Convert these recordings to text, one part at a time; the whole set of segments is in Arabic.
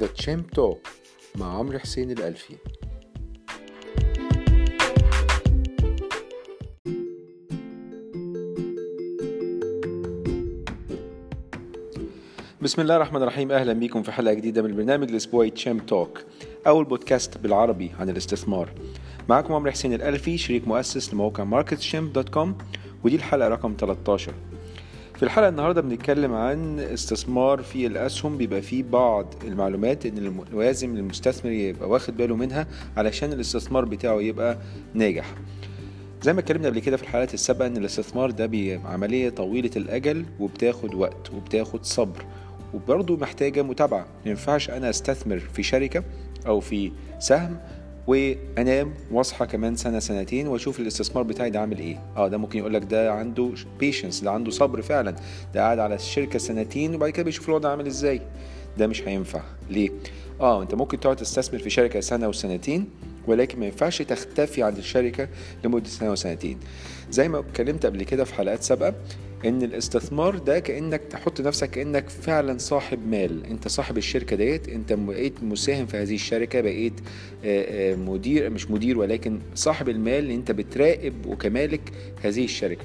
The Champ Talk مع عمرو حسين الألفي. بسم الله الرحمن الرحيم. أهلا بيكم في حلقة جديدة من البرنامج الأسبوعي Champ Talk أول بودكاست بالعربي عن الاستثمار. معاكم عمرو حسين الألفي شريك مؤسس لموقع MarketChamp dot com ودي الحلقة رقم 13 في الحلقة النهارده بنتكلم عن استثمار في الأسهم بيبقى فيه بعض المعلومات إن لازم المستثمر يبقى واخد باله منها علشان الاستثمار بتاعه يبقى ناجح. زي ما اتكلمنا قبل كده في الحلقات السابقة إن الاستثمار ده بيبقى عملية طويلة الأجل وبتاخد وقت وبتاخد صبر وبرضه محتاجة متابعة. ما ينفعش أنا أستثمر في شركة أو في سهم وأنام واصحى كمان سنة سنتين وأشوف الاستثمار بتاعي ده عامل إيه. آه ده ممكن يقول لك ده عنده بيشنس ده عنده صبر فعلا. ده قاعد على الشركة سنتين وبعد كده بيشوف الوضع عامل إزاي. ده مش هينفع. ليه؟ آه أنت ممكن تقعد تستثمر في شركة سنة وسنتين ولكن ما ينفعش تختفي عن الشركة لمدة سنة وسنتين. زي ما اتكلمت قبل كده في حلقات سابقة إن الاستثمار ده كأنك تحط نفسك كأنك فعلا صاحب مال. أنت صاحب الشركة ديت. أنت بقيت مساهم في هذه الشركة بقيت مدير مش مدير ولكن صاحب المال أنت بتراقب وكمالك هذه الشركة.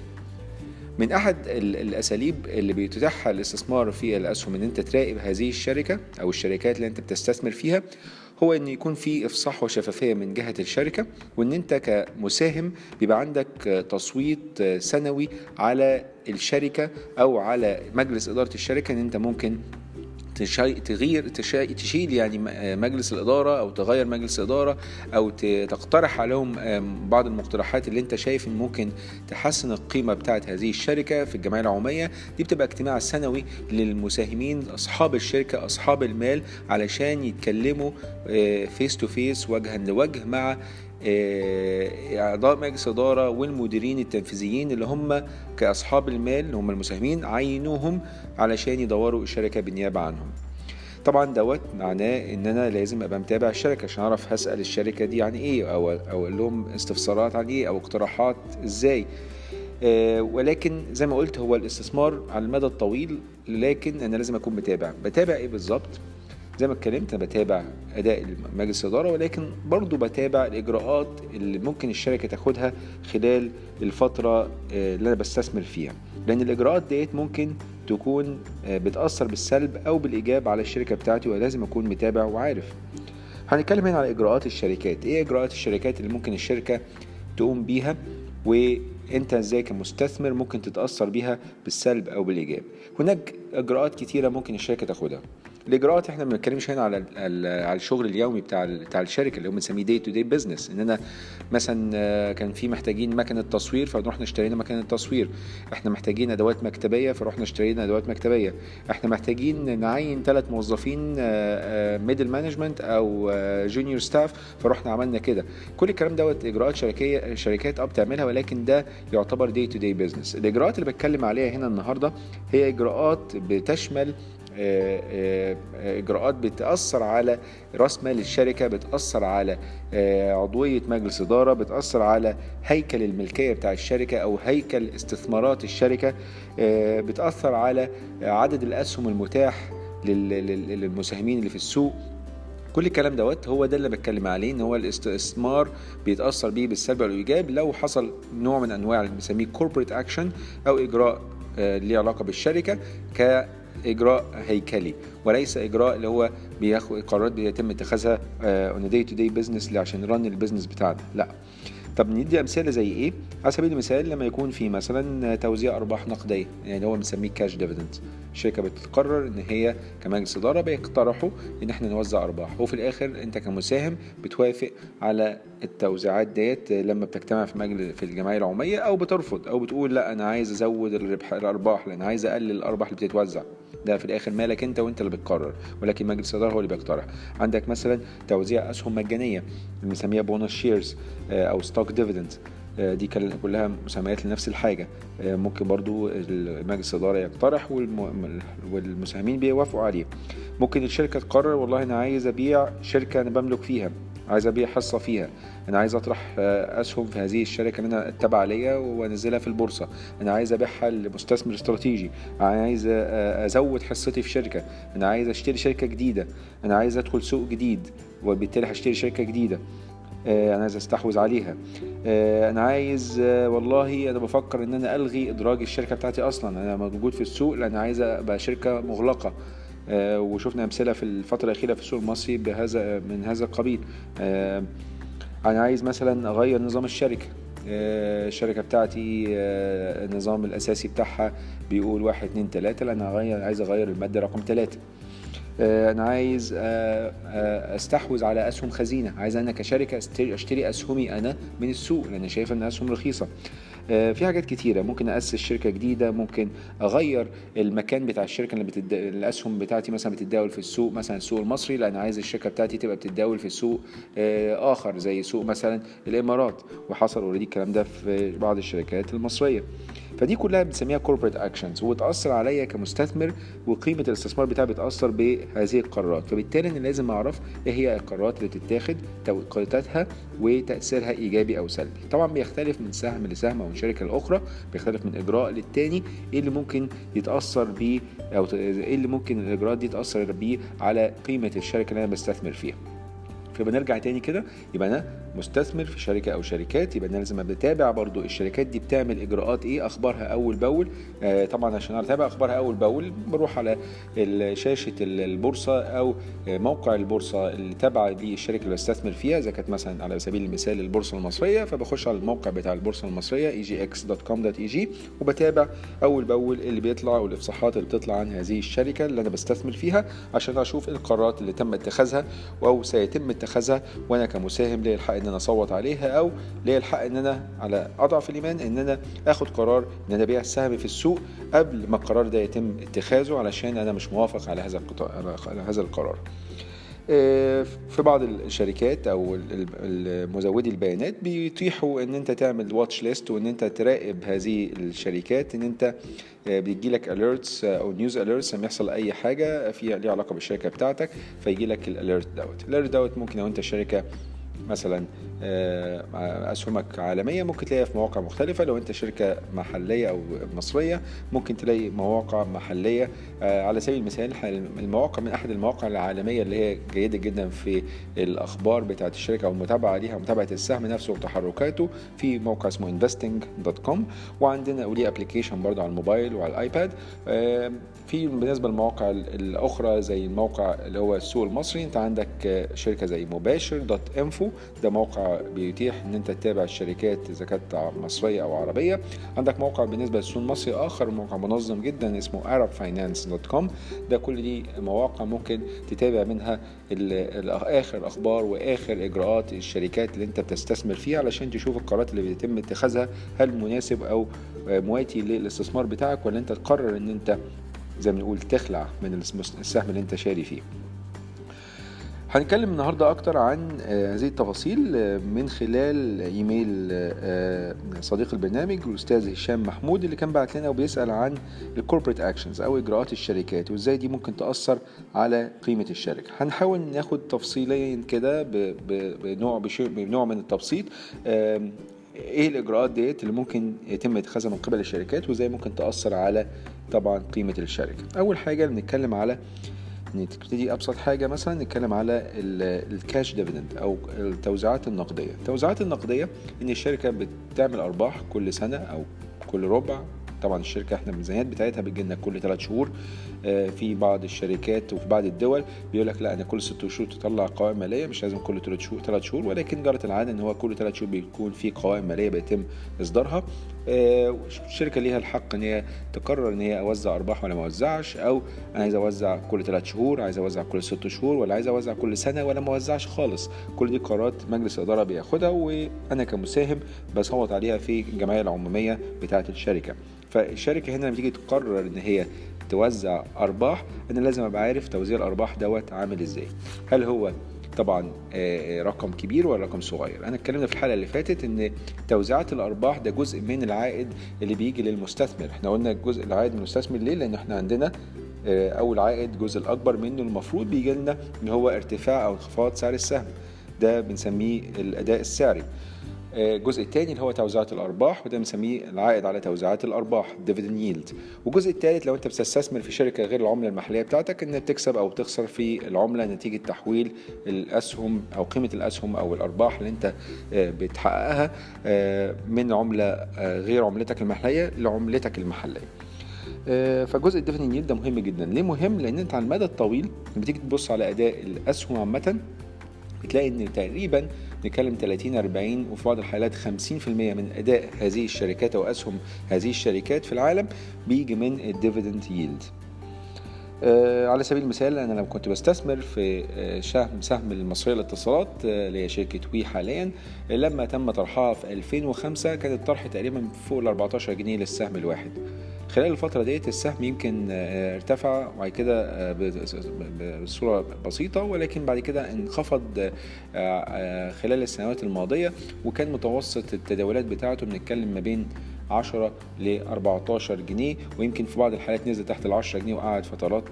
من أحد الأساليب اللي بيتيحها الاستثمار في الأسهم إن أنت تراقب هذه الشركة أو الشركات اللي أنت بتستثمر فيها هو إن يكون في إفصاح وشفافية من جهة الشركة وإن أنت كمساهم بيبقى عندك تصويت سنوي على الشركة أو على مجلس إدارة الشركة إن أنت ممكن تغير تشيل يعني مجلس الإدارة أو تغير مجلس الإدارة أو تقترح عليهم بعض المقترحات اللي أنت شايف إن ممكن تحسن القيمة بتاعة هذه الشركة في الجمعية العمومية. دي بتبقى اجتماع سنوي للمساهمين أصحاب الشركة أصحاب المال علشان يتكلموا face to face وجها لوجه مع أعضاء مجلس إدارة والمديرين التنفيذيين اللي هم كأصحاب المال اللي هم المساهمين عينوهم علشان يدوروا الشركة بالنيابة عنهم. طبعا دوت معناه إن أنا لازم أبقى متابع الشركة عشان أعرف هسأل الشركة دي عن إيه أو أو أقول لهم استفسارات عن إيه أو اقتراحات إزاي. آه ولكن زي ما قلت هو الاستثمار على المدى الطويل لكن أنا لازم أكون متابع. بتابع إيه بالظبط؟ زي ما اتكلمت أنا بتابع أداء مجلس الإدارة ولكن برضو بتابع الإجراءات اللي ممكن الشركة تاخدها خلال الفترة اللي أنا بستثمر فيها. لأن الإجراءات ديت ممكن تكون بتأثر بالسلب أو بالإيجاب على الشركة بتاعتي ولازم أكون متابع وعارف. هنتكلم هنا على إجراءات الشركات. إيه إجراءات الشركات اللي ممكن الشركة تقوم بيها؟ وأنت إزاي كمستثمر ممكن تتأثر بيها بالسلب أو بالإيجاب؟ هناك إجراءات كتيرة ممكن الشركة تاخدها. الاجراءات إحنا ما بنتكلمش هنا على على الشغل اليومي بتاع بتاع الشركة اللي هو بنسميه day to day business إن أنا مثلا كان في محتاجين مكنة تصوير فرحنا اشترينا مكنة تصوير. إحنا محتاجين أدوات مكتبية فرحنا اشترينا أدوات مكتبية. إحنا محتاجين نعين ثلاث موظفين middle management أو junior staff فرحنا عملنا كده. كل الكلام دوت إجراءات شركية شركات آه بتعملها ولكن ده يعتبر day to day business الإجراءات اللي بتكلم عليها هنا النهارده هي إجراءات بتشمل إجراءات بتأثر على رأس مال الشركة بتأثر على عضوية مجلس إدارة بتأثر على هيكل الملكية بتاع الشركة أو هيكل استثمارات الشركة بتأثر على عدد الأسهم المتاح للمساهمين اللي في السوق. كل الكلام دوت هو ده اللي بتكلم عليه إن هو الاستثمار بيتأثر بيه بالسلب أو الايجاب لو حصل نوع من أنواع اللي بنسميه corporate action أو إجراء ليه علاقة بالشركة ك إجراء هيكلي وليس إجراء اللي هو بياخد قرارات بيتم اتخاذها on day to day business عشان ن run ال business بتاعنا لا. طب ندي أمثلة زي إيه؟ على سبيل المثال لما يكون في مثلا توزيع أرباح نقدية يعني هو بنسميه cash dividend الشركة بتقرر إن هي كمجلس اداره بيقترحوا إن إحنا نوزع أرباح وفي الآخر أنت كمساهم بتوافق على التوزيعات ديت لما بتجتمع في مجلس في الجمعية العمومية أو بترفض أو بتقول لا أنا عايز أزود الربح الأرباح لأن عايز أقلل الأرباح اللي بتتوزع. ده في الآخر مالك أنت وأنت اللي بتقرر ولكن مجلس الإدارة هو اللي بيقترح. عندك مثلا توزيع أسهم مجانية بنسميها bonus shares أو stock dividend دي كلها مسميات لنفس الحاجة. ممكن برضو مجلس الإدارة يقترح والمساهمين بيوافقوا عليه. ممكن الشركة تقرر والله أنا عايز أبيع شركة أنا بملك فيها. عايز أبيع حصة فيها. أنا عايز أطرح آه، أسهم في هذه الشركة أنا التابعه ليا وأنزلها في البورصة. أنا عايز أبيعها لمستثمر استراتيجي. أنا عايز آه، أزود حصتي في شركة. أنا عايز أشتري شركة جديدة. أنا عايز أدخل سوق جديد وبالتالي هشتري شركة جديدة. آه، أنا عايز أستحوذ عليها. أنا عايز والله أنا بفكر إن أنا ألغي إدراج الشركة بتاعتي أصلا. أنا موجود في السوق لأن عايز أبقى شركة مغلقة. آه، وشفنا أمثلة في الفترة الأخيرة في السوق المصري بهذا من هذا القبيل. آه، أنا عايز مثلا أغير نظام الشركة. آه، الشركة بتاعتي النظام الأساسي بتاعها بيقول واحد اتنين تلاتة. لأن اغير عايز أغير المادة رقم تلاتة. أنا عايز أستحوذ على أسهم خزينة. عايز أنا كشركة أشتري أسهمي أنا من السوق لأن شايف ان أسهم رخيصة. آه، في حاجات كتيرة. ممكن اسس شركة جديدة ممكن أغير المكان بتاع الشركة اللي بتد... الأسهم بتاعتي مثلا بتتداول في السوق مثلا السوق المصري لأن عايز الشركة بتاعتي تبقى بتتداول في سوق آه، آخر زي سوق مثلا الإمارات. وحصل already الكلام ده في بعض الشركات المصرية. فدي كلها بنسميها corporate actions وتأثر عليا كمستثمر وقيمة الاستثمار بتاعي بتأثر بهذه القرارات. فبالتالي أنا لازم أعرف إيه هي القرارات اللي تتاخد توقيتاتها وتأثيرها إيجابي أو سلبي. طبعا بيختلف من سهم لسهم أو من شركة لأخرى بيختلف من إجراء للتاني إيه اللي ممكن يتأثر بيه أو إيه اللي ممكن الإجراءات دي تأثر بيه على قيمة الشركة اللي أنا بستثمر فيها. فبنرجع تاني كده يبقى أنا مستثمر في شركة أو شركات يبقى أنا لازم بتابع برضو. الشركات دي بتعمل إجراءات إيه أخبارها أول بأول؟ آه طبعا عشان أتابع أخبارها أول بأول بروح على شاشة البورصة أو موقع البورصة اللي تابعه للشركه اللي بستثمر فيها. إذا كانت مثلا على سبيل المثال البورصة المصرية فبخش على الموقع بتاع البورصة المصرية egx.com.eg وبتابع أول بأول اللي بيطلع والإفصاحات اللي بتطلع عن هذه الشركة اللي أنا بستثمر فيها عشان أشوف القرارات اللي تم اتخاذها أو سيتم اتخاذها وأنا كمساهم ليا الحق إن أنا أصوت عليها أو ليا الحق إن أنا على أضعف الإيمان إن أنا آخد قرار إن أنا أبيع السهم في السوق قبل ما القرار ده يتم اتخاذه علشان أنا مش موافق على هذا على هذا القرار. آه، في بعض الشركات أو مزودي البيانات بيتيحوا إن أنت تعمل واتش ليست وإن أنت تراقب هذه الشركات إن أنت آه، بيجي لك alerts أو news alerts لما يحصل أي حاجة فيها ليها علاقة بالشركة بتاعتك فيجي لك ال alert دوت. ال alert دوت ممكن لو أنت شركة مثلا آه، أسهمك عالميه ممكن تلاقيها في مواقع مختلفة. لو أنت شركة محلية أو مصرية ممكن تلاقي مواقع محلية. آه، على سبيل المثال المواقع من أحد المواقع العالمية اللي هي جيدة جدا في الأخبار بتاعه الشركة أو المتابعة ليها ومتابعه السهم نفسه وتحركاته في موقع اسمه investing.com وعندنا وليه application برضه على الموبايل وعلى الآيباد. في بالنسبة للمواقع الأخرى زي الموقع اللي هو السوق المصري أنت عندك شركة زي مباشر dot info. ده موقع بيتيح إن أنت تتابع الشركات إذا كانت مصرية أو عربية. عندك موقع بالنسبة للسوق المصري آخر موقع منظم جدا اسمه arabfinance.com ده كل دي مواقع ممكن تتابع منها آخر أخبار وآخر إجراءات الشركات اللي أنت بتستثمر فيها علشان تشوف القرارات اللي بيتم اتخاذها هل مناسب أو مواتي للاستثمار بتاعك ولا أنت تقرر إن أنت زي ما بنقول تخلع من السهم اللي أنت شاري فيه. هنتكلم النهاردة أكتر عن آه، هذه التفاصيل آه، من خلال إيميل آه، صديق البرنامج الأستاذ هشام محمود اللي كان بعت لنا وبيسأل عن ال corporate actions أو إجراءات الشركات وإزاي دي ممكن تأثر على قيمة الشركة. هنحاول ناخد تفصيليا كده بنوع بنوع من التبسيط إيه الإجراءات ديت اللي ممكن يتم اتخاذها من قبل الشركات وإزاي ممكن تأثر على طبعا قيمة الشركة. أول حاجة بنتكلم على نبتدي أبسط حاجة مثلا نتكلم على ال cash dividend أو التوزيعات النقدية. التوزيعات النقدية إن الشركة بتعمل أرباح كل سنة أو كل ربع. طبعا الشركة إحنا الميزانيات بتاعتها بتجي لنا كل ثلاث شهور. في بعض الشركات وفي بعض الدول بيقول لك لا أنا كل ست شهور تطلع قوائم مالية مش لازم كل ثلاث شهور ثلاث شهور ولكن جرت العاده إن هو كل ثلاث شهور بيكون في قوائم مالية بيتم إصدارها. آه، الشركة ليها الحق إن هي تقرر إن هي أوزع أرباح ولا ما أوزعش أو أنا عايز أوزع كل ثلاث شهور عايز أوزع كل ست شهور ولا عايز أوزع كل سنة ولا ما أوزعش خالص. كل دي قرارات مجلس الاداره بياخدها وأنا كمساهم بصوت عليها في الجمعية العمومية بتاعة الشركة. فالشركة هنا لما تيجي تقرر إن هي توزع أرباح أنا لازم أبقى عارف توزيع الأرباح دوت عامل إزاي. هل هو طبعا آه، آه، رقم كبير ولا رقم صغير؟ أنا اتكلمنا في الحلقة اللي فاتت إن توزيعات الأرباح ده جزء من العائد اللي بيجي للمستثمر. إحنا قلنا جزء العائد من المستثمر ليه؟ لأن إحنا عندنا آه، أول عائد الجزء الأكبر منه المفروض بيجي لنا إن هو ارتفاع أو انخفاض سعر السهم. ده بنسميه الأداء السعري. الجزء الثاني اللي هو توزيعات الأرباح وده بنسميه العائد على توزيعات الأرباح dividend yield والجزء الثالث لو أنت بتستثمر في شركة غير العملة المحلية بتاعتك إن بتكسب أو بتخسر في العملة نتيجة تحويل الأسهم أو قيمة الأسهم أو الأرباح اللي أنت بتحققها من عملة غير عملتك المحلية لعملتك المحلية. فجزء ال dividend yield ده مهم جدا. ليه مهم؟ لأن أنت على المدى الطويل لما تيجي تبص على أداء الأسهم عامة بتلاقي إن تقريبا نتكلم 30 40 وفي بعض الحالات 50% من أداء هذه الشركات أو أسهم هذه الشركات في العالم بيجي من ال dividend yield آه على سبيل المثال أنا لما كنت بستثمر في آه سهم سهم المصرية للاتصالات آه اللي هي شركة وي حاليا لما تم طرحها في 2005 كان الطرح تقريبا فوق ال 14 جنيه للسهم الواحد. خلال الفترة ديت السهم يمكن ارتفع وبعد كده بصورة بسيطة ولكن بعد كده انخفض خلال السنوات الماضية وكان متوسط التداولات بتاعته. بنتكلم ما بين 10 ل 14 جنيه ويمكن في بعض الحالات نزل تحت ال 10 جنيه وقعد فترات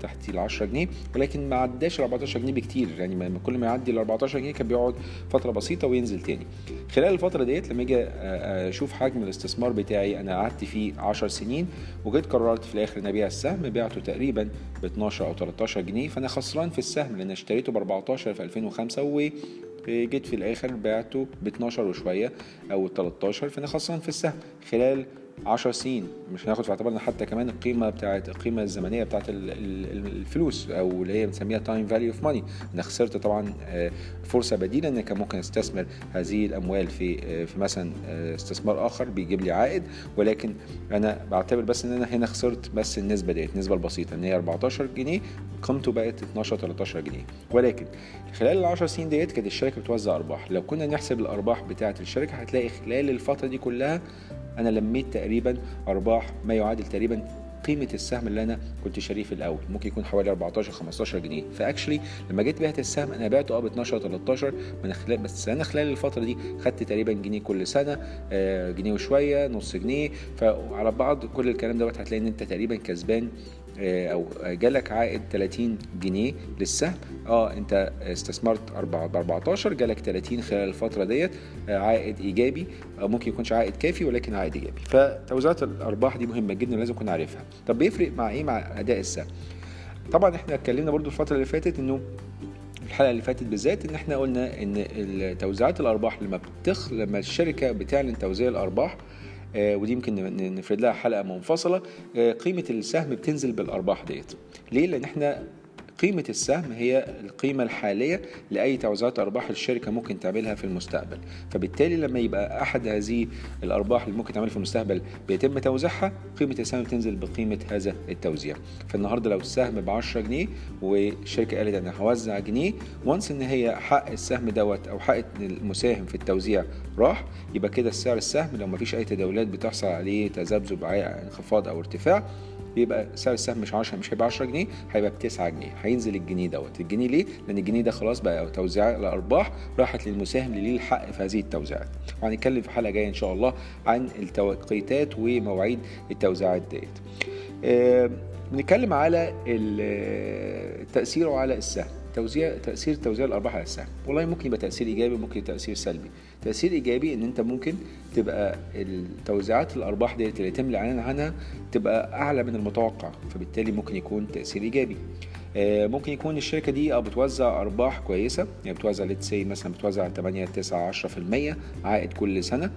تحت ال 10 جنيه ولكن ما عداش ال 14 جنيه بكتير. يعني كل ما يعدي ال 14 جنيه كان بيقعد فترة بسيطة وينزل تاني. خلال الفترة ديت لما أجي أشوف حجم الاستثمار بتاعي أنا قعدت فيه 10 سنين وجيت قررت في الآخر إن أبيع السهم بعته تقريبا ب 12 أو 13 جنيه فأنا خسران في السهم لأن اشتريته ب 14 في 2005 و جيت في الآخر بعته ب 12 وشوية أو 13 فأنا خسران في السهم خلال 10 سنين مش هناخد في اعتبارنا حتى كمان القيمة بتاعت القيمة الزمنية بتاعت الفلوس أو اللي هي بنسميها time value of money أنا خسرت طبعا فرصة بديلة ان كان ممكن استثمر هذه الأموال في في مثلا استثمار آخر بيجيب لي عائد. ولكن أنا بعتبر بس إن أنا هنا خسرت بس النسبة ديت النسبة البسيطة إن هي 14 جنيه قيمته بقت 12 13 جنيه. ولكن خلال ال 10 سنين ديت كانت الشركة بتوزع أرباح. لو كنا نحسب الأرباح بتاعه الشركة هتلاقي خلال الفترة دي كلها أنا لميت تقريبا أرباح ما يعادل تقريبا قيمة السهم اللي أنا كنت شاريه في الأول. ممكن يكون حوالي 14 15 جنيه. ف actually لما جيت بعت السهم أنا بعته أه ب 12 13 من خلال بس أنا خلال الفترة دي خدت تقريبا جنيه كل سنة آه جنيه وشوية نص جنيه. فعلى بعض كل الكلام دوت هتلاقي إن أنت تقريبا كسبان أو جالك عائد 30 جنيه للسهم. آه أنت استثمرت ب 14 جالك 30 خلال الفترة ديت عائد إيجابي. أو ممكن يكونش عائد كافي ولكن عائد إيجابي. فتوزيعات الأرباح دي مهمة جدا لازم نكون عارفها. طب بيفرق مع إيه؟ مع أداء السهم. طبعا إحنا اتكلمنا برضو الفترة اللي فاتت إنه الحلقة اللي فاتت بالذات إن إحنا قلنا إن توزيعات الأرباح لما بتخ لما الشركة بتعلن توزيع الأرباح آه ودي يمكن نفرد لها حلقة منفصلة. آه قيمة السهم بتنزل بالأرباح ديت. ليه؟ لأن إحنا قيمة السهم هي القيمة الحالية لأي توزيعات أرباح الشركة ممكن تعملها في المستقبل. فبالتالي لما يبقى أحد هذه الأرباح اللي ممكن تعملها في المستقبل بيتم توزيعها قيمة السهم بتنزل بقيمة هذا التوزيع. فالنهاردة لو السهم ب 10 جنيه والشركة قالت أنا هوزع جنيه وانس إن هي حق السهم دوت أو حق المساهم في التوزيع راح يبقى كده سعر السهم لو مفيش أي تداولات بتحصل عليه تذبذب انخفاض أو ارتفاع يبقى سعر السهم مش 10 مش هيبقى 10 جنيه هيبقى ب 9 جنيه. هينزل الجنيه دوت. الجنيه ليه؟ لأن الجنيه ده خلاص بقى توزيع الأرباح راحت للمساهم اللي ليه الحق في هذه التوزيعات. وهنتكلم في حلقة جاية إن شاء الله عن التوقيتات ومواعيد التوزيعات ديت. آه بنتكلم على تأثيره على السهم. توزيع تاثير توزيع الأرباح على السهم. والله ممكن يبقى تأثير إيجابي ممكن تأثير سلبي. تاثير إيجابي إن أنت ممكن تبقى التوزيعات الأرباح ديت اللي يتم الإعلان عنها تبقى أعلى من المتوقع فبالتالي ممكن يكون تأثير إيجابي. ممكن يكون الشركة دي بتوزع أرباح كويسة يعني بتوزع let's say مثلا بتوزع 8 9 10% عائد كل سنة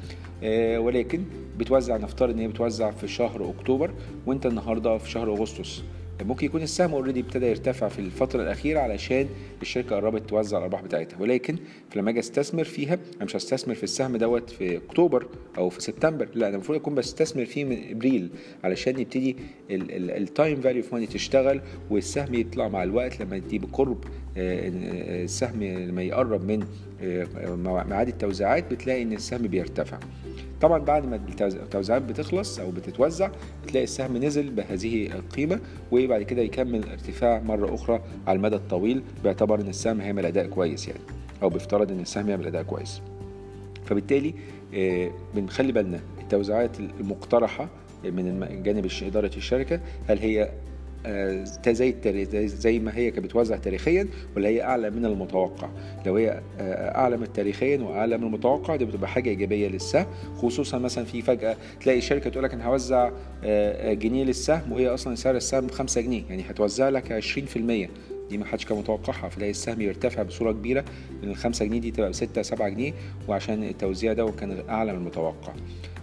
ولكن بتوزع نفترض إن هي بتوزع في شهر أكتوبر وأنت النهارده في شهر أغسطس. ممكن يكون السهم already ابتدى يرتفع في الفترة الأخيرة علشان الشركة قربت توزع الأرباح بتاعتها. ولكن لما أجي أستثمر فيها أنا مش هستثمر في السهم دوت في أكتوبر أو في سبتمبر لا أنا المفروض أكون بستثمر فيه من إبريل علشان يبتدي ال time value money تشتغل والسهم يطلع مع الوقت لما يدي بقرب السهم لما يقرب من ميعاد التوزيعات بتلاقي إن السهم بيرتفع. طبعا بعد ما التوزيعات بتخلص أو بتتوزع بتلاقي السهم نزل بهذه القيمة وبعد كده يكمل ارتفاع مرة أخرى على المدى الطويل باعتبار إن السهم هيعمل أداء كويس يعني أو بيفترض إن السهم يعمل أداء كويس. فبالتالي بنخلي بالنا التوزيعات المقترحة من جانب إدارة الشركة هل هي آه، زي زي ما هي كانت بتوزع تاريخيا ولا هي أعلى من المتوقع. لو هي آه، أعلى من تاريخيا وأعلى من المتوقع دي بتبقى حاجة إيجابية للسهم. خصوصا مثلا في فجأة تلاقي شركة تقول لك أنا هوزع جنيه للسهم وهي أصلا سعر السهم 5 جنيه. يعني هتوزع لك 20% دي ما حدش كان متوقعها. فتلاقي السهم يرتفع بصورة كبيرة من ال 5 جنيه دي تبقى ب 6 7 جنيه وعشان التوزيع ده كان أعلى من المتوقع.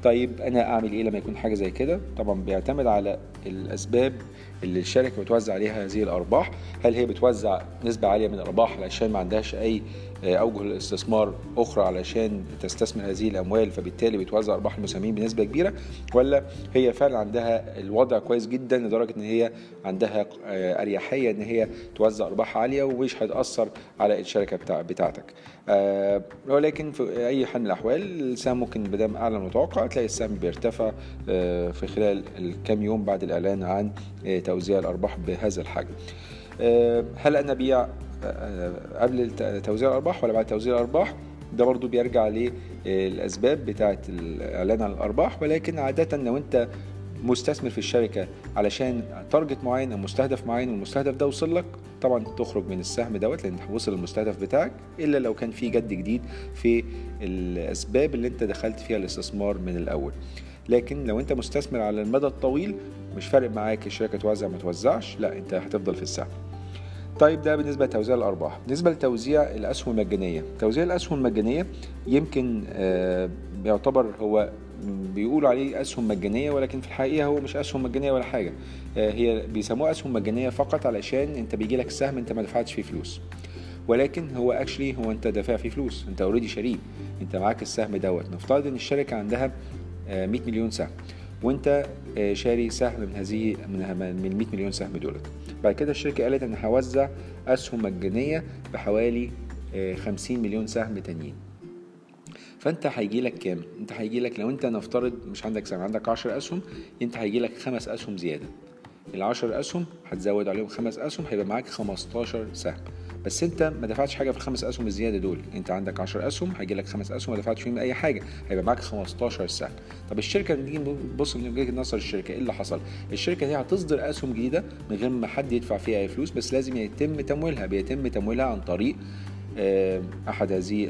طيب أنا أعمل إيه لما يكون حاجة زي كده؟ طبعا بيعتمد على الأسباب اللي الشركة بتوزع عليها هذه الأرباح. هل هي بتوزع نسبة عالية من الأرباح علشان ما عندهاش أي أوجه الاستثمار أخرى علشان تستثمر هذه الأموال فبالتالي بتوزع أرباح المساهمين بنسبة كبيرة؟ ولا هي فعلا عندها الوضع كويس جدا لدرجة إن هي عندها أريحية إن هي توزع أرباح عالية ومش هتأثر على الشركة بتاع بتاعتك؟ ولكن في أي حال من الأحوال السهم ممكن بدام أعلى من المتوقع. تلاقي السهم بيرتفع في خلال الكام يوم بعد الإعلان عن توزيع الأرباح بهذا الحجم. هل أنا بيع قبل توزيع الأرباح ولا بعد توزيع الأرباح؟ ده برضو بيرجع للاسباب بتاعه الإعلان عن الأرباح. ولكن عادة لو أنت مستثمر في الشركة علشان تارجت معين أو مستهدف معين والمستهدف ده وصل لك طبعا تخرج من السهم دوت لأن وصل المستهدف بتاعك إلا لو كان في جد جديد في الأسباب اللي أنت دخلت فيها الاستثمار من الأول. لكن لو أنت مستثمر على المدى الطويل مش فارق معاك الشركة توزع ما توزعش لا أنت هتفضل في السهم. طيب ده بالنسبة لتوزيع الأرباح. بالنسبة لتوزيع الأسهم المجانية توزيع الأسهم المجانية يمكن آه، يعتبر هو بيقولوا عليه أسهم مجانية ولكن في الحقيقة هو مش أسهم مجانية ولا حاجة. آه، هي بيسموها أسهم مجانية فقط علشان أنت بيجي لك سهم أنت ما دفعتش فيه فلوس. ولكن هو actually هو أنت دافع فيه فلوس. أنت already شاريه. أنت معاك السهم دوت. نفترض إن الشركة عندها 100 آه، مليون سهم وأنت شاري سهم من هذه من 100 مليون سهم دولت. بعد كده الشركة قالت أنا هوزع أسهم مجانية بحوالي 50 آه، مليون سهم تانيين. فانت هيجي لك كام؟ انت هيجي لك لو انت نفترض مش عندك سهم عندك 10 أسهم انت هيجي لك خمس أسهم زيادة. ال 10 أسهم هتزود عليهم خمس أسهم هيبقى معاك 15 سهم. بس انت ما دفعتش حاجة في الخمس أسهم الزيادة دول. انت عندك 10 أسهم هيجي لك خمس أسهم ما دفعتش فيهم أي حاجة هيبقى معاك 15 سهم. طب الشركة نيجي نبص من وجهة نظر الشركة إيه اللي حصل؟ الشركة دي هتصدر أسهم جديدة من غير ما حد يدفع فيها أي فلوس بس لازم يتم تمويلها. بيتم تمويلها عن طريق أحد هذه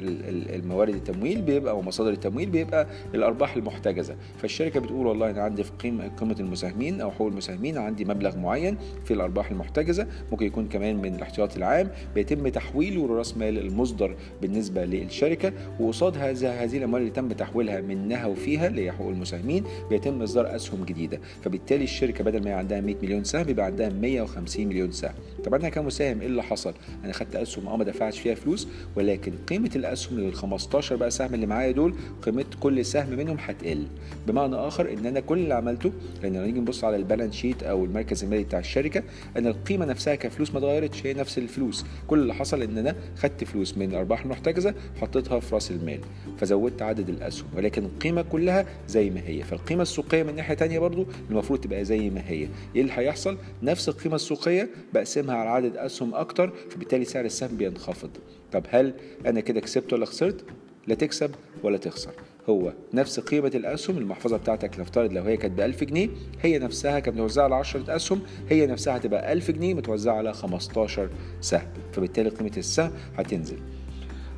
الموارد التمويل بيبقى ومصادر التمويل بيبقى الأرباح المحتجزة. فالشركة بتقول والله أنا عندي في قيمه قيمه المساهمين أو حقوق المساهمين عندي مبلغ معين في الأرباح المحتجزة. ممكن يكون كمان من الاحتياطي العام. بيتم تحويله لرأس مال المصدر بالنسبة للشركة. وقصاد هذا هذه الاموال اللي تم تحويلها منها وفيها اللي هي حقوق المساهمين بيتم إصدار أسهم جديدة. فبالتالي الشركة بدل ما عندها 100 مليون سهم يبقى عندها 150 مليون سهم. طب أنا كمساهم إيه اللي حصل؟ أنا خدت أسهم آه ما دفعتش فيها فلوس. فلوس ولكن قيمة الأسهم لل 15 بقى سهم اللي معايا دول قيمة كل سهم منهم هتقل. بمعنى آخر إن أنا كل اللي عملته لأن لما نيجي نبص على البالانس شيت أو المركز المالي بتاع الشركة أن القيمة نفسها كفلوس ما اتغيرتش هي نفس الفلوس. كل اللي حصل إن أنا خدت فلوس من الأرباح المحتجزة حطيتها في رأس المال فزودت عدد الأسهم. ولكن القيمة كلها زي ما هي. فالقيمة السوقية من ناحية تانية برضو المفروض تبقى زي ما هي. إيه اللي هيحصل؟ نفس القيمة السوقية بقسمها على عدد أسهم أكتر فبالتالي سعر السهم بينخفض. طب هل أنا كده كسبت ولا خسرت؟ لا تكسب ولا تخسر. هو نفس قيمة الأسهم المحفظة بتاعتك نفترض لو هي كانت ب 1000 جنيه هي نفسها كانت متوزعة على 10 أسهم هي نفسها هتبقى 1000 جنيه متوزعة على 15 سهم. فبالتالي قيمة السهم هتنزل.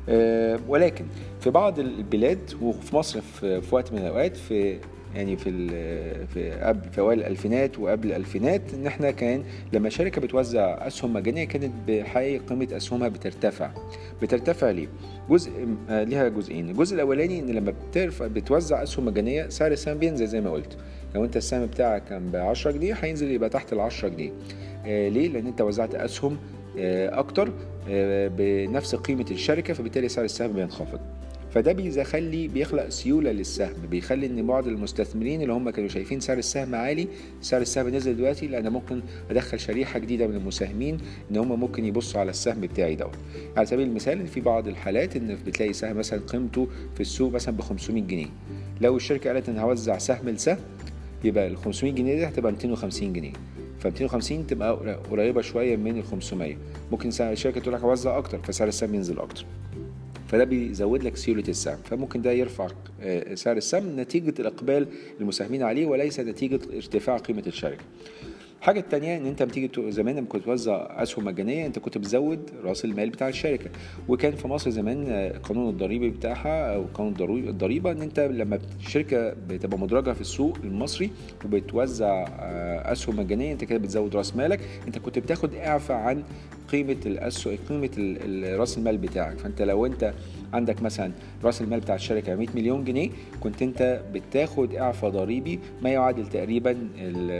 أه ولكن في بعض البلاد وفي مصر في وقت من الأوقات في يعني في في قبل في أوائل الألفينات وقبل الألفينات إن إحنا كان لما شركة بتوزع اسهم مجانيه كانت بحقيقة قيمة أسهمها بترتفع. بترتفع ليه؟ جزء آه، ليها جزئين. الجزء الأولاني إن لما بترفع بتوزع اسهم مجانيه سعر السهم بينزل زي ما قلت. لو أنت السهم بتاعك كان ب 10 جنيه هينزل يبقى تحت ال 10 جنيه. آه ليه؟ لأن أنت وزعت أسهم آه أكتر بنفس قيمة الشركة فبالتالي سعر السهم بينخفض. فده بيخلي بيخلق سيولة للسهم بيخلي إن بعض المستثمرين اللي هم كانوا شايفين سعر السهم عالي سعر السهم نزل دلوقتي لأن ممكن أدخل شريحة جديدة من المساهمين إن هم ممكن يبصوا على السهم بتاعي دوت. على سبيل المثال في بعض الحالات إن بتلاقي سهم مثلا قيمته في السوق مثلا ب 500 جنيه. لو الشركة قالت إن هوزع سهم لسهم يبقى ال 500 جنيه دي هتبقى 250 جنيه. ف 250 تبقى قريبة شوية من ال 500 ممكن الشركة تقول لك هوزع أكتر فسعر السهم ينزل أكتر. فده بيزود لك سيوله السهم. فممكن ده يرفع آه، سعر السهم نتيجة الإقبال المساهمين عليه وليس نتيجة ارتفاع قيمة الشركة. الحاجة الثانية إن أنت بتيجي زمان لما كنت توزع أسهم مجانية أنت كنت بتزود رأس المال بتاع الشركة. وكان في مصر زمان القانون الضريبي بتاعها أو قانون الضريبة إن أنت لما الشركة بتبقى مدرجة في السوق المصري وبتوزع أسهم مجانية أنت كده بتزود رأس مالك. أنت كنت بتاخد إعفاء عن قيمة الاسهم قيمة رأس المال بتاعك. فأنت لو أنت عندك مثلا رأس المال بتاع الشركة 100 مليون جنيه كنت أنت بتاخد إعفاء ضريبي ما يعادل تقريبا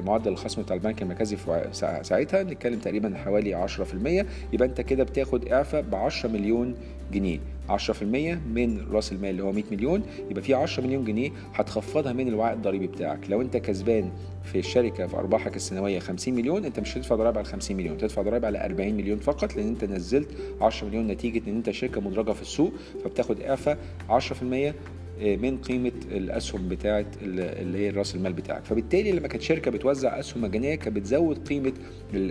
معدل الخصم بتاع البنك المركزي في ساعتها بنتكلم تقريبا حوالي 10% يبقى أنت كده بتاخد إعفاء ب 10 مليون جنيه. 10% من رأس المال اللي هو 100 مليون يبقى في 10 مليون جنيه هتخفضها من الوعاء الضريبي بتاعك. لو أنت كسبان في الشركة في أرباحك السنوية 50 مليون أنت مش هتدفع ضرائب على 50 مليون تدفع ضرائب على 40 مليون فقط لأن أنت نزلت 10 مليون نتيجة إن أنت شركة مدرجة في السوق. فبتاخد إعفاء 10% من قيمة الأسهم بتاعه اللي هي رأس المال بتاعك. فبالتالي لما كانت شركة بتوزع أسهم مجانية كانت بتزود قيمة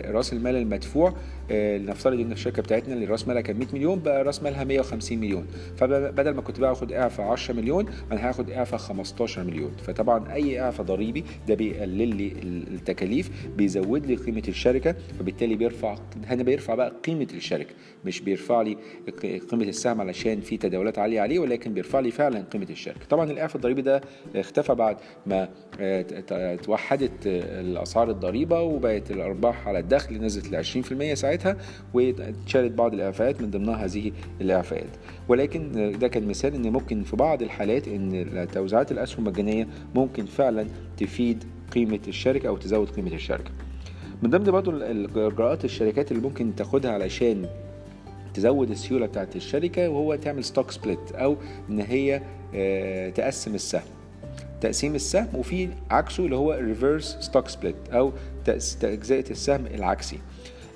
رأس المال المدفوع لنفترض إن الشركة بتاعتنا اللي راس مالها كان 100 مليون بقى راس مالها 150 مليون. فبدل ما كنت باخد إعفاء 10 مليون أنا هاخد إعفاء 15 مليون. فطبعا أي إعفاء ضريبي ده بيقلل لي التكاليف بيزود لي قيمة الشركة فبالتالي بيرفع هنا بيرفع بقى قيمة الشركة. مش بيرفع لي قيمة السهم علشان في تداولات عالية عليه ولكن بيرفع لي فعلا قيمة الشركة. طبعا الإعفاء الضريبي ده اختفى بعد ما توحدت الأسعار الضريبة وبقت الأرباح على الدخل نزلت ل 20% ساعتها. واتشالت بعض الإعفاءات من ضمنها هذه الإعفاءات. ولكن ده كان مثال إن ممكن في بعض الحالات إن توزيعات الأسهم المجانية ممكن فعلا تفيد قيمة الشركة أو تزود قيمة الشركة. من ضمن برضو الإجراءات الشركات اللي ممكن تاخدها علشان تزود السيولة بتاعت الشركة وهو تعمل stock split أو إن هي تقسم السهم. تقسيم السهم وفي عكسه اللي هو reverse stock split أو تجزئه السهم العكسي.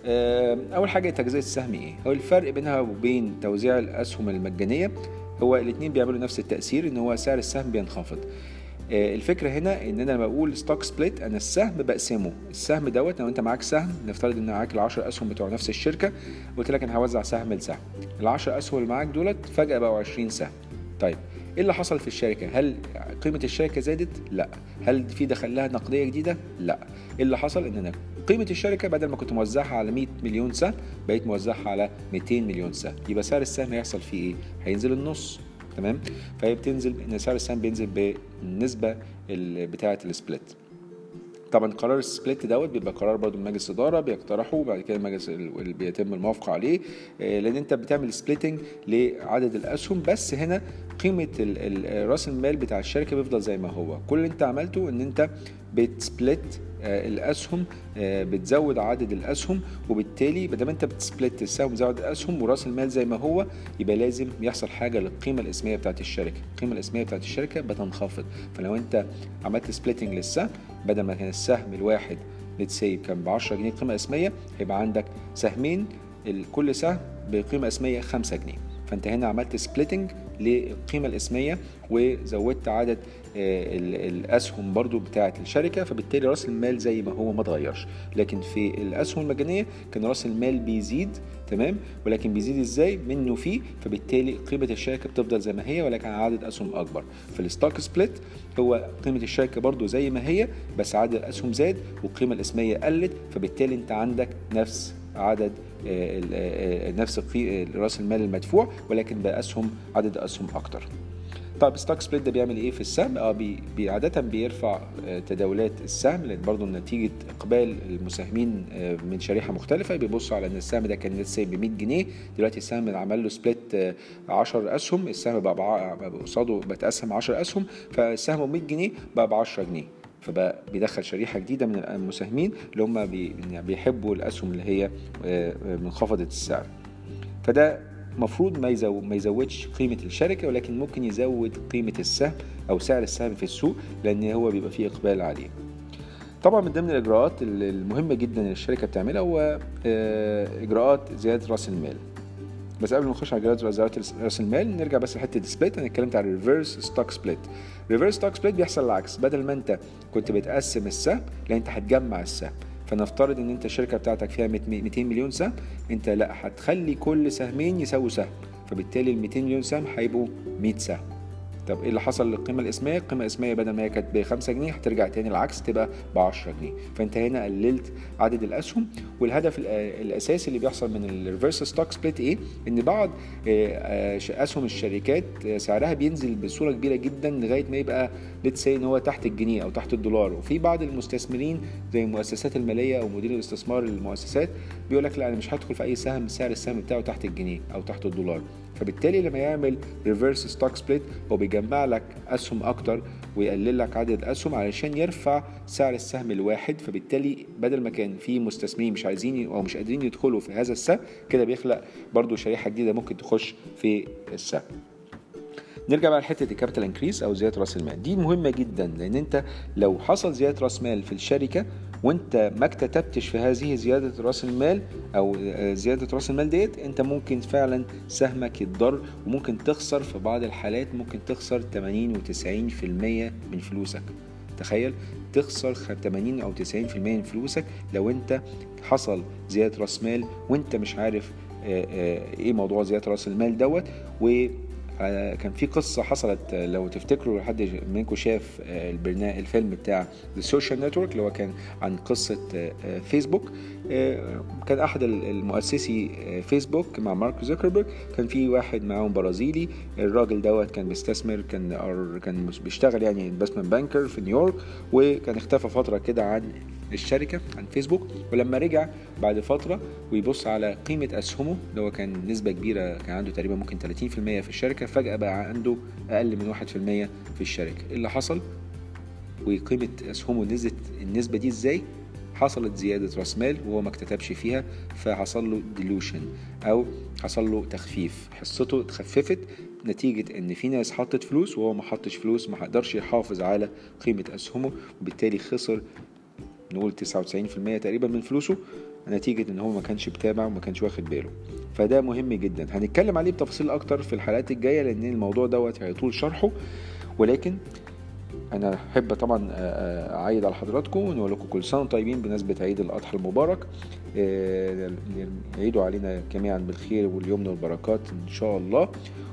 أول حاجة تجزئه السهم إيه؟ هو الفرق بينها وبين توزيع الأسهم المجانية هو الاثنين بيعملوا نفس التأثير إن هو سعر السهم بينخفض. الفكرة هنا إن أنا لما بقول stock split أنا السهم بقسمه. السهم دوت لو أنت معاك سهم نفترض إن معاك ال10 أسهم بتوع نفس الشركة قلت لك أنا هوزع سهم لسهم. ال10 أسهم اللي معاك دولت فجأة بقوا 20 سهم. طيب إيه اللي حصل في الشركة؟ هل قيمة الشركة زادت؟ لا. هل في دخل لها نقدية جديدة؟ لا. إيه اللي حصل؟ إن أنا قيمة الشركة بدل ما كنت موزعها على 100 مليون سهم بقيت موزعها على 200 مليون سهم. يبقى سعر السهم هيحصل فيه إيه؟ هينزل النص. تمام؟ فهي بتنزل إن سعر السهم بينزل بالنسبة بتاعة ال split طبعا قرار ال split دوت بيبقى قرار برضو من مجلس إدارة بيقترحه وبعد كده المجلس بيتم الموافقة عليه لأن أنت بتعمل splitting لعدد الأسهم بس هنا قيمة رأس المال بتاع الشركة بيفضل زي ما هو. كل اللي أنت عملته إن أنت بت split الأسهم بتزود عدد الأسهم وبالتالي ما دام أنت بت split السهم بتزود الأسهم ورأس المال زي ما هو يبقى لازم يحصل حاجة للقيمة الاسمية بتاعت الشركة. القيمة الاسمية بتاعت الشركة بتنخفض. فلو أنت عملت splitting للسهم بدل ما كان السهم الواحد let's say كان ب 10 جنيه قيمة اسميه هيبقى عندك سهمين كل سهم بقيمة اسميه 5 جنيه. فأنت هنا عملت splitting للقيمه الإسمية وزودت عدد الأسهم برضو بتاعة الشركة فبالتالي رأس المال زي ما هو ما اتغيرش. لكن في الأسهم المجانية كان رأس المال بيزيد تمام؟ ولكن بيزيد إزاي؟ منه فيه فبالتالي قيمة الشركة بتفضل زي ما هي ولكن عدد أسهم أكبر. في ال stock split هو قيمة الشركة برضو زي ما هي بس عدد الأسهم زاد والقيمه الإسمية قلت فبالتالي أنت عندك نفس عدد نفس رأس المال المدفوع ولكن بأسهم عدد أسهم أكتر. طيب stock split ده بيعمل إيه في السهم؟ آه بي عادة بيرفع تداولات السهم لأن برضه نتيجة إقبال المساهمين من شريحة مختلفة. بيبصوا على إن السهم ده كان لسه ب 100 جنيه دلوقتي السهم عمل له split 10 أسهم السهم بقى قصاده بتقسم 10 أسهم فالسهم ب 100 جنيه بقى ب 10 جنيه. فبقى بيدخل شريحة جديدة من المساهمين اللي هم بيحبوا الأسهم اللي هي منخفضة السعر فده مفروض ما ما يزودش قيمة الشركة ولكن ممكن يزود قيمة السهم أو سعر السهم في السوق لأن هو بيبقى فيه إقبال عليه. طبعا من ضمن الإجراءات المهمة جدا اللي الشركة بتعملها هو إجراءات زيادة رأس المال. بس قبل ما نخش على اجراءات زياده رأس المال نرجع بس لحتة split أنا اتكلمت على ال reverse stock split reverse stock split بيحصل العكس. بدل ما أنت كنت بتقسم السهم لا أنت هتجمع السهم. فنفترض إن أنت الشركة بتاعتك فيها 200 مليون سهم أنت لا هتخلي كل سهمين يساووا سهم. فبالتالي ال 200 مليون سهم هيبقوا 100 سهم. طب إيه اللي حصل للقيمة الإسمية؟ القيمة الإسمية بدل ما هي كانت ب 5 جنيه هترجع تاني العكس تبقى ب 10 جنيه. فأنت هنا قللت عدد الأسهم والهدف الأساسي اللي بيحصل من ال reverse stock split إيه؟ إن بعض أسهم الشركات سعرها بينزل بصورة كبيرة جدا لغاية ما يبقى let's say إن هو تحت الجنيه أو تحت الدولار. وفي بعض المستثمرين زي المؤسسات المالية أو مدير الاستثمار للمؤسسات بيقول لك لا أنا مش هدخل في أي سهم سعر السهم بتاعه تحت الجنيه أو تحت الدولار. فبالتالي لما يعمل reverse stock split هو بيجمع لك أسهم أكتر ويقلل لك عدد الاسهم علشان يرفع سعر السهم الواحد. فبالتالي بدل ما كان في مستثمرين مش عايزين أو مش قادرين يدخلوا في هذا السهم كده بيخلق برضو شريحة جديدة ممكن تخش في السهم. نرجع بقى لحتة ال capital increase أو زيادة رأس المال. دي مهمة جدا لأن أنت لو حصل زيادة رأس مال في الشركة وانت ما اكتتبتش في هذه زيادة رأس المال أو زيادة رأس المال ديت انت ممكن فعلا سهمك يتضر وممكن تخسر في بعض الحالات ممكن تخسر 80 و90% من فلوسك. تخيل تخسر 80 أو 90% من فلوسك لو انت حصل زيادة رأس مال وانت مش عارف إيه موضوع زيادة رأس المال دوت و كان في قصة حصلت لو تفتكروا حد منكم شاف البرنامج الفيلم بتاع The Social Network اللي هو كان عن قصة فيسبوك كان أحد المؤسسي فيسبوك مع مارك زوكربيرج. كان في واحد معاهم برازيلي. الراجل دوت كان بيستثمر كان كان بيشتغل يعني investment banker في نيويورك وكان اختفى فترة كده عن الشركة عن فيسبوك ولما رجع بعد فترة ويبص على قيمة أسهمه اللي هو كان نسبة كبيرة كان عنده تقريبا ممكن 30% في الشركة فجأة بقى عنده أقل من 1% في الشركة إيه اللي حصل؟ وقيمة أسهمه نزلت النسبة دي إزاي؟ حصلت زيادة رأس مال وهو ما اكتتبش فيها فحصل له dilution أو حصل له تخفيف حصته اتخففت نتيجة إن في ناس حطت فلوس وهو ما حطش فلوس ما قدرش يحافظ على قيمة أسهمه وبالتالي خسر نقول 99% تقريبا من فلوسه نتيجة إن هو ما كانش بتابع وما كانش واخد باله. فده مهم جدا. هنتكلم عليه بتفاصيل أكتر في الحلقات الجاية لأن الموضوع دوت هيطول شرحه. ولكن أنا أحب طبعا أعيد على حضراتكم ونقول لكم كل سنة طيبين بمناسبة عيد الأضحى المبارك. يعيدوا علينا جميعا بالخير واليمن والبركات إن شاء الله.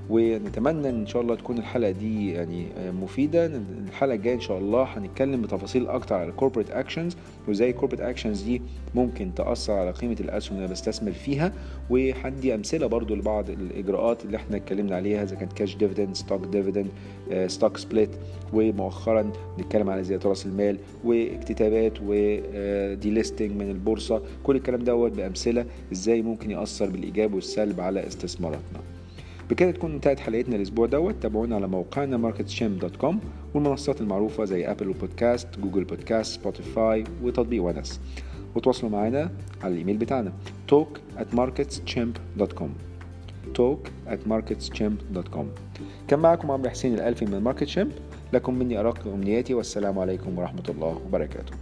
ونتمنى إن شاء الله تكون الحلقة دي يعني مفيدة. الحلقة الجاية إن شاء الله هنتكلم بتفاصيل أكتر على ال corporate actions وإزاي ال corporate actions دي ممكن تأثر على قيمة الأسهم اللي أنا بستثمر فيها. وهدي أمثلة برضو لبعض الإجراءات اللي إحنا اتكلمنا عليها إذا كانت cash dividend stock dividend stock split ومؤخرا نتكلم على زيادة رأس المال واكتتابات و delisting من البورصة. كل الكلام دوت بأمثلة إزاي ممكن يأثر بالإيجاب والسلب على استثماراتنا. بكده تكون انتهت حلقتنا الأسبوع دوت. تابعونا على موقعنا marketchimp.com والمنصات المعروفة زي Apple Podcast Google Podcast Spotify وتطبيق ونس. وتواصلوا معنا على الإيميل بتاعنا talk at marketchimp.com talk at marketchimp.com كان معكم عمرو حسين الألفي من Market Chimp لكم مني أرق أمنياتي والسلام عليكم ورحمة الله وبركاته.